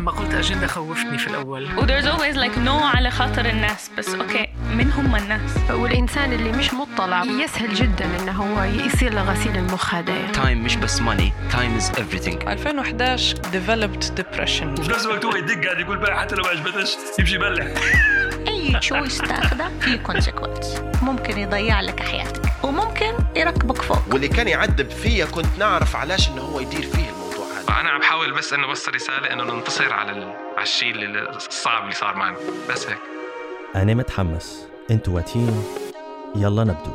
لما قلت اجنده خوفتني في الأول. و there's always like no على خاطر الناس بس أوكي من هم الناس؟ والإنسان اللي مش مطلع يسهل جدا إنه هو يصير له غسيل المخ هذا يعني. time مش بس money time is everything. 2011 developed depression. وفي نفس الوقت هو يدق قاعد يقول بقى حتى لو ما عجبتش يمشي يبلع. أي choice تاخده فيه consequence ممكن يضيع لك حياتك وممكن يركبك فوق. واللي كان يعذب فيا كنت نعرف علاش إنه هو يدير فيه الموضوع هذا أنا عم بحاول بس إنه أوصل رسالة إنه ننتصر على. على الشيء الصعب اللي صار معنا. بس هيك. أنا متحمس. أنتوا واتين يلا نبدو.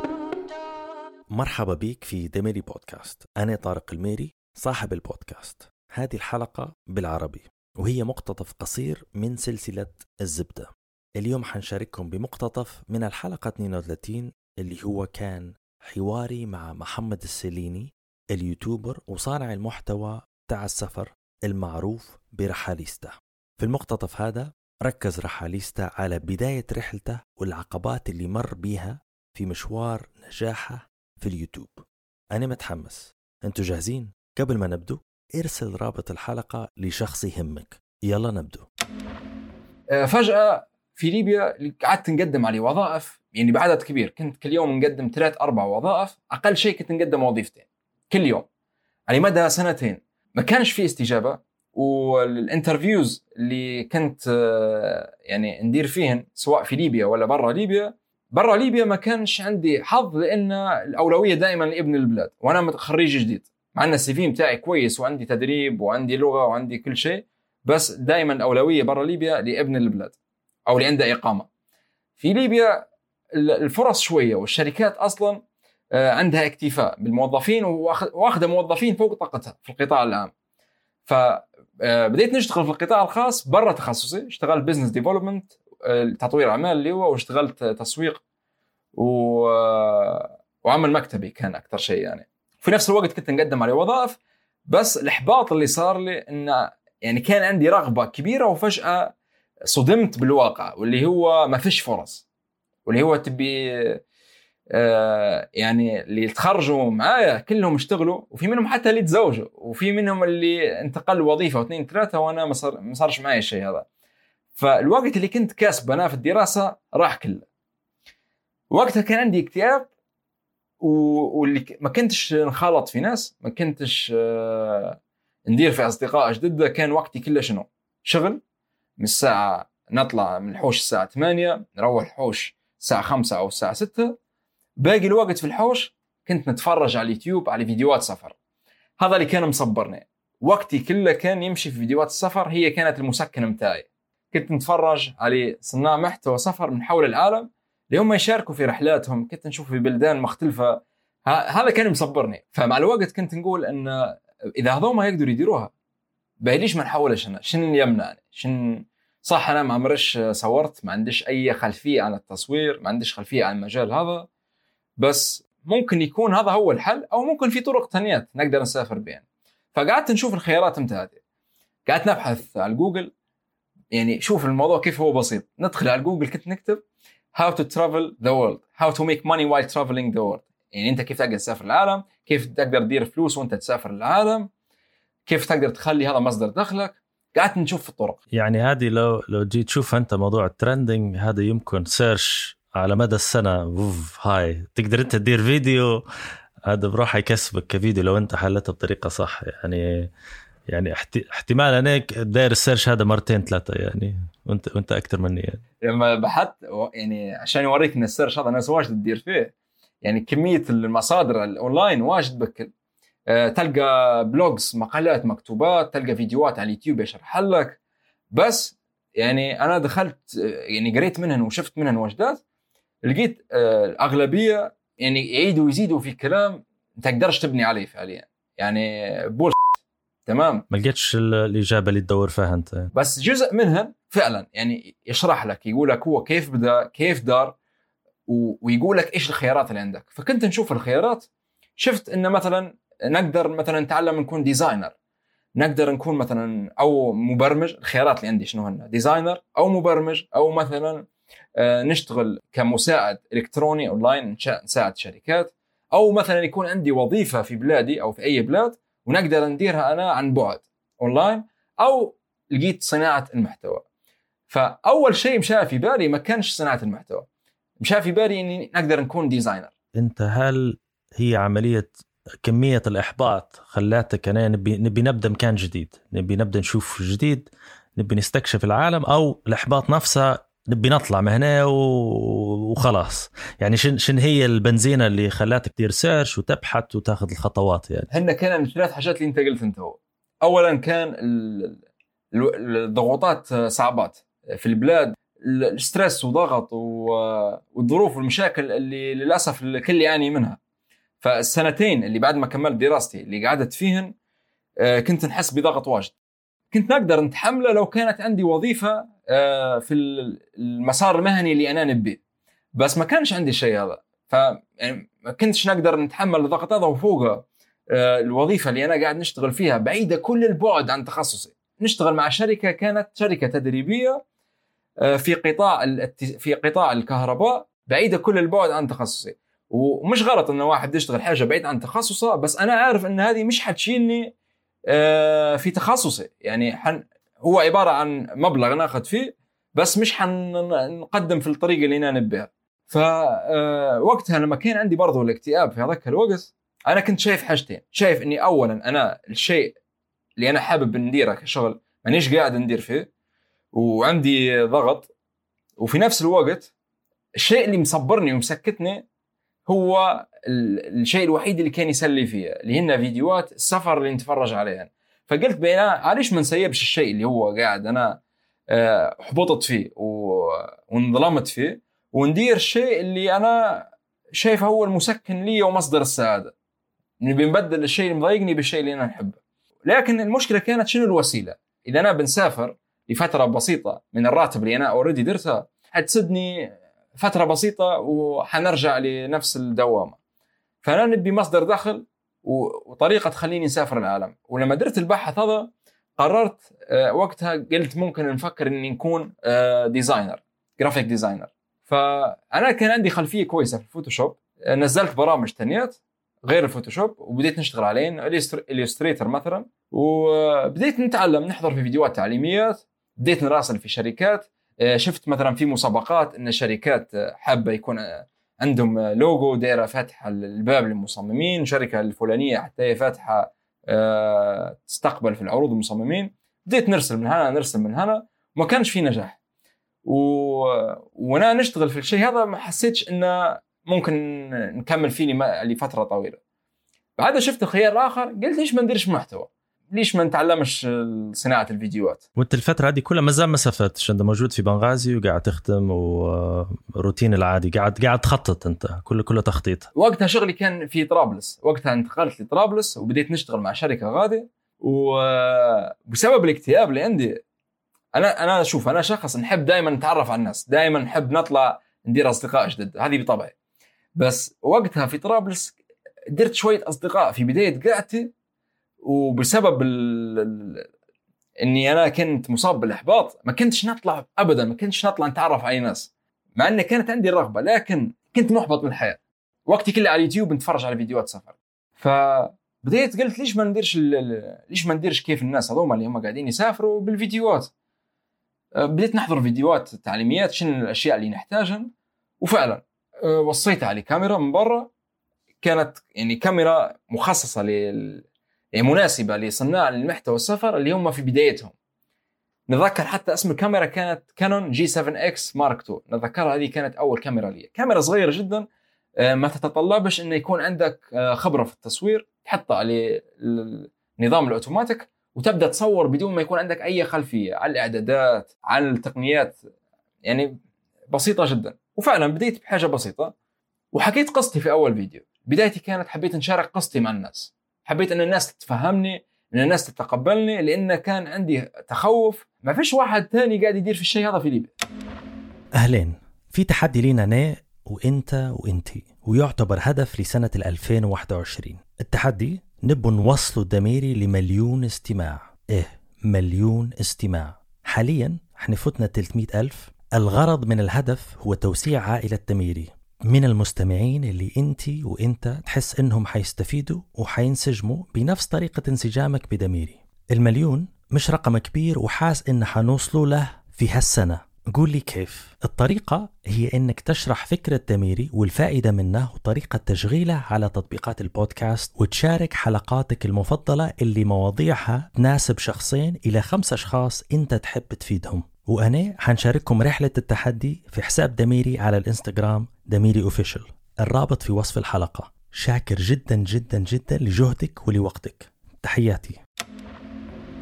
مرحبا بيك في دميري بودكاست. أنا طارق الميري صاحب البودكاست. هذه الحلقة بالعربي وهي مقتطف قصير من سلسلة الزبدة. اليوم حنشارككم بمقتطف من الحلقة 32 اللي هو كان حواري مع محمد السليني اليوتيوبر وصانع المحتوى تاع السفر المعروف برحاليستا. في المقتطف هذا ركز رحاليستا على بداية رحلته والعقبات اللي مر بيها في مشوار نجاحه في اليوتيوب. أنا متحمس. أنتوا جاهزين؟ قبل ما نبدو ارسل رابط الحلقة لشخص يهمك. يلا نبدو. آه، فجأة في ليبيا قعدت نقدم عليه وظائف يعني بعدد كبير. كنت كل يوم نقدم ثلاث أربع وظائف أقل شيء كنت نقدم وظيفتين. كل يوم. على مدى سنتين. ما كانش في استجابة وال interviews اللي كنت آه، يعني ندير فيهن سواء في ليبيا ولا برا ليبيا برا ليبيا ما كانش عندي حظ لأن الأولوية دائما لابن البلاد وأنا خريج جديد. مع أن ال CV بتاعي كويس وعندي تدريب وعندي لغة وعندي كل شيء بس دائما الأولوية برا ليبيا لابن البلاد أو اللي عنده إقامة. في ليبيا الفرص شوية والشركات أصلا عندها اكتفاء بالموظفين واخذه موظفين فوق طاقتها في القطاع العام. فبديت نشتغل في القطاع الخاص برا تخصصي. اشتغلت business development تطوير أعمال اللي هو واشتغلت تسويق و... وعمل مكتبي كان أكثر شيء يعني. في نفس الوقت كنت نقدم على وظائف بس الإحباط اللي صار لي انه يعني كان عندي رغبة كبيرة وفجأة صدمت بالواقع واللي هو ما فيش فرص واللي هو تبي آه، يعني اللي تخرجوا معايا كلهم اشتغلوا وفي منهم حتى اللي تزوجوا وفي منهم اللي انتقل وظيفة واثنين ثلاثة وأنا ما صار ما صارش معي الشيء هذا. فالوقت اللي كنت كاسبه أنا في الدراسة راح كله. وقتها كان عندي اكتئاب واللي ما كنتش نخالط في ناس ما كنتش آه، ندير في أصدقاء جدد كان وقتي كله شنو؟ شغل من الساعة نطلع من الحوش الساعة 8 نروح الحوش الساعة 5 أو الساعة 6 باقي الوقت في الحوش كنت نتفرج على اليوتيوب على فيديوهات سفر. هذا اللي كان مصبرني. وقتي كله كان يمشي في فيديوهات السفر هي كانت المسكن متاعي. كنت نتفرج على صناع محتوى سفر من حول العالم. اللي هم يشاركوا في رحلاتهم كنت نشوف في بلدان مختلفة. هذا كان مصبرني. فمع الوقت كنت نقول إن إذا هذوما يقدروا يديروها باهي ليش ما نحاولش أنا شنو اللي يمنعني؟ شن صح أنا ما عمرش صورت ما عنديش أي خلفية عن التصوير ما عنديش خلفية عن المجال هذا. بس ممكن يكون هذا هو الحل أو ممكن في طرق ثانيات نقدر نسافر بين. فقعدت نشوف الخيارات متاعتي قعدت نبحث على جوجل. يعني شوف الموضوع كيف هو بسيط. ندخل على جوجل كنت نكتب how to travel the world how to make money while traveling the world. يعني أنت كيف تقدر تسافر العالم كيف تقدر تدير فلوس وأنت تسافر العالم كيف تقدر تخلي هذا مصدر دخلك. قعدت نشوف في الطرق. يعني هذه لو لو جيت تشوف أنت موضوع ال trending هذا يمكن search على مدى السنة. ووف high. تقدر أنت تدير فيديو؟ هذا بروح يكسبك كفيديو لو أنت حلتها بطريقة صح. يعني يعني احت- احتمال أنا داير ال search هذا مرتين ثلاثة يعني. وأنت وأنت أكثر مني يعني. لما بحثت يعني عشان يوريك إن ال search هذا ناس واجد تدير فيه يعني كمية المصادر الأونلاين واجد بكل. آه، تلقى blogs مقالات مكتوبات تلقى فيديوهات على اليوتيوب يشرح لك. بس يعني أنا دخلت آه، يعني قريت منهن وشفت منهن وجدات لقيت آه، الاغلبيه يعني يعيدوا ويزيدوا في كلام ما تقدرش تبني عليه فعليا. يعني بول تمام؟ ما لقيتش ال- الإجابة اللي تدور فيها أنت. بس جزء منها فعلا يعني يشرح لك يقول لك هو كيف بدا كيف دار ويقول لك إيش الخيارات اللي عندك. فكنت نشوف الخيارات شفت انه مثلا نقدر مثلا نتعلم نكون designer. نقدر نكون مثلا أو مبرمج الخيارات اللي عندي شنو هن؟ designer أو مبرمج أو مثلا آه، نشتغل كمساعد إلكتروني أونلاين نساعد شركات أو مثلا يكون عندي وظيفة في بلادي أو في أي بلاد ونقدر نديرها أنا عن بعد أونلاين أو لقيت صناعة المحتوى. فأول شيء مشى في بالي ما كانش صناعة المحتوى. مشى في بالي إني نقدر نكون designer. أنت هل هي عملية كمية الإحباط خلاتك أنا نبي نبي نبدأ مكان جديد نبي نبدأ نشوف جديد نبي نستكشف العالم أو الإحباط نفسها نبي نطلع من هنا وخلاص. يعني شن شن هي البنزينة اللي خلاتك تدير search وتبحث وتاخذ الخطوات يعني؟ هن كان من ثلاث حاجات اللي انت قلت انت. هو اولا كان ال- ال- الضغوطات صعبات. في البلاد ال stress وضغط والظروف والمشاكل اللي للأسف الكل يعاني منها. فالسنتين اللي بعد ما كملت دراستي اللي قعدت فيهن آه، كنت نحس بضغط واجد. كنت نقدر نتحمله لو كانت عندي وظيفة في ال- المسار المهني اللي أنا نبيه بس ما كانش عندي الشيء هذا. ف يعني ما كنتش نقدر نتحمل الضغط هذا وفوقه آه، الوظيفة اللي أنا قاعد نشتغل فيها. بعيدة كل البعد عن تخصصي. نشتغل مع شركة كانت شركة تدريبية آه، في قطاع في قطاع الكهرباء. بعيدة كل البعد عن تخصصي. ومش غلط إن واحد يشتغل حاجة بعيد عن تخصصه بس أنا عارف إن هذه مش حتشيلني آه، في تخصصي. يعني هو عبارة عن مبلغ ناخذ فيه بس مش حنقدم في الطريقة اللي أنا نبيها فوقتها لما كان عندي برضو الاكتئاب في هذاك الوقت أنا كنت شايف حاجتين. شايف إني اولا أنا الشيء اللي أنا حابب نديره كشغل مانيش قاعد ندير فيه وعندي ضغط. وفي نفس الوقت الشيء اللي مصبرني ومسكتني هو ال- الشيء الوحيد اللي كان يسلي فيها اللي هن فيديوهات السفر اللي نتفرج عليها فقلت بينا علاش ما نسيبش الشيء اللي هو قاعد أنا آه، حبطت فيه وانظلمت فيه وندير الشيء اللي أنا شايفه هو المسكن لي ومصدر السعادة. نبي نبدل الشيء اللي مضايقني بالشيء اللي أنا نحبه لكن المشكلة كانت شنو الوسيلة؟ إذا أنا بنسافر لفترة بسيطة من الراتب اللي أنا اوريدي درتها حتسدني فترة بسيطة وحنرجع لنفس الدوامة. فأنا نبي مصدر دخل وطريقة تخليني نسافر العالم. ولما درت البحث هذا قررت آه، وقتها قلت ممكن نفكر إني نكون designer graphic designer فأنا كان عندي خلفية كويسة في الفوتوشوب. آه، نزلت برامج تانيات غير الفوتوشوب وبديت نشتغل عليهن. Illustrator مثلا. وبديت نتعلم نحضر في فيديوهات تعليميات. بديت نراسل في شركات. آه، شفت مثلا في مسابقات إن الشركات حابة يكون عندهم لوجو دايره فاتحة الباب للمصممين شركة الفلانية حتى هي فاتحة آه، تستقبل في العروض المصممين. بديت نرسل من هنا نرسل من هنا وما كانش في نجاح. و... وأنا نشتغل في الشيء هذا ما حسيتش انه ممكن نكمل فيه لفترة طويلة. بعدها شفت الخيار الآخر قلت ليش ما نديرش محتوى. ليش ما نتعلمش صناعة الفيديوهات؟ وانت الفترة هذه كلها ما زال ما سافرتش أنت موجود في بنغازي وقاعد تخدم وروتين العادي. قاعد قاعد تخطط أنت. كله كله تخطيط. وقتها شغلي كان في طرابلس. وقتها انتقلت لطرابلس وبديت نشتغل مع شركة غادي وبسبب الاكتئاب اللي عندي أنا أنا شوف أنا شخص نحب دائما نتعرف على الناس. دائما نحب نطلع ندير أصدقاء جدد. هذه بطبعي. بس وقتها في طرابلس درت شوية أصدقاء. في بداية قعدتي وبسبب ال... إني أنا كنت مصاب بالإحباط ما كنتش نطلع ابدا ما كنتش نطلع نتعرف على أي ناس. مع ان كانت عندي الرغبه لكن كنت محبط من الحياة وقتي كله على اليوتيوب نتفرج على فيديوهات سفر. فبديت قلت ليش ما نديرش ال- ليش ما نديرش كيف الناس هذوما اللي هم قاعدين يسافروا بالفيديوهات؟ أه، بديت نحضر فيديوهات تعليميات شنو الأشياء اللي نحتاجها. وفعلا أه، وصيت على كاميرا من برا. كانت يعني كاميرا مخصصة لل مناسبة لصناع المحتوى السفر اللي هم في بدايتهم. نتذكر حتى اسم الكاميرا كانت Canon G7 X Mark 2 نتذكرها هذه كانت أول كاميرا لي. كاميرا صغيرة جدا آه، ما تتطلبش إنه يكون عندك آه، خبرة في التصوير تحطها على النظام الأوتوماتيك وتبدأ تصور بدون ما يكون عندك أي خلفية على الإعدادات على التقنيات. يعني بسيطة جدا. وفعلا بديت بحاجة بسيطة وحكيت قصتي في أول فيديو. بدايتي كانت حبيت نشارك قصتي مع الناس. حبيت إن الناس تتفهمني إن الناس تتقبلني لأن كان عندي تخوف. ما فيش واحد ثاني قاعد يدير في الشيء هذا في ليبيا. أهلين في تحدي لينا أنا وأنت وانتي ويعتبر هدف لسنة 2021 التحدي نبو نوصلوا الدميري لمليون استماع. إيه مليون استماع. حاليا إحنا فتنا 300 ألف. الغرض من الهدف هو توسيع عائلة دميري من المستمعين اللي انتي وانت تحس انهم حيستفيدوا وحينسجموا بنفس طريقة انسجامك بدميري. المليون مش رقم كبير وحاس إن حنوصلوا له في هالسنة. قول لي كيف. الطريقة هي إنك تشرح فكرة دميري والفائدة منه وطريقة تشغيله على تطبيقات البودكاست وتشارك حلقاتك المفضلة اللي مواضيعها تناسب شخصين إلى خمس أشخاص أنت تحب تفيدهم. وأنا حنشارككم رحلة التحدي في حساب دميري على الإنستغرام دميري أوفيشل الرابط في وصف الحلقة. شاكر جدا جدا جدا لجهدك ولوقتك. تحياتي.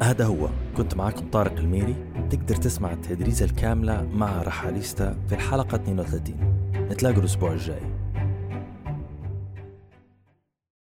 هذا هو. كنت معكم طارق الميري. تقدر تسمع التدريسة الكاملة مع رحاليستا في الحلقة 32 نتلاقوا الأسبوع الجاي.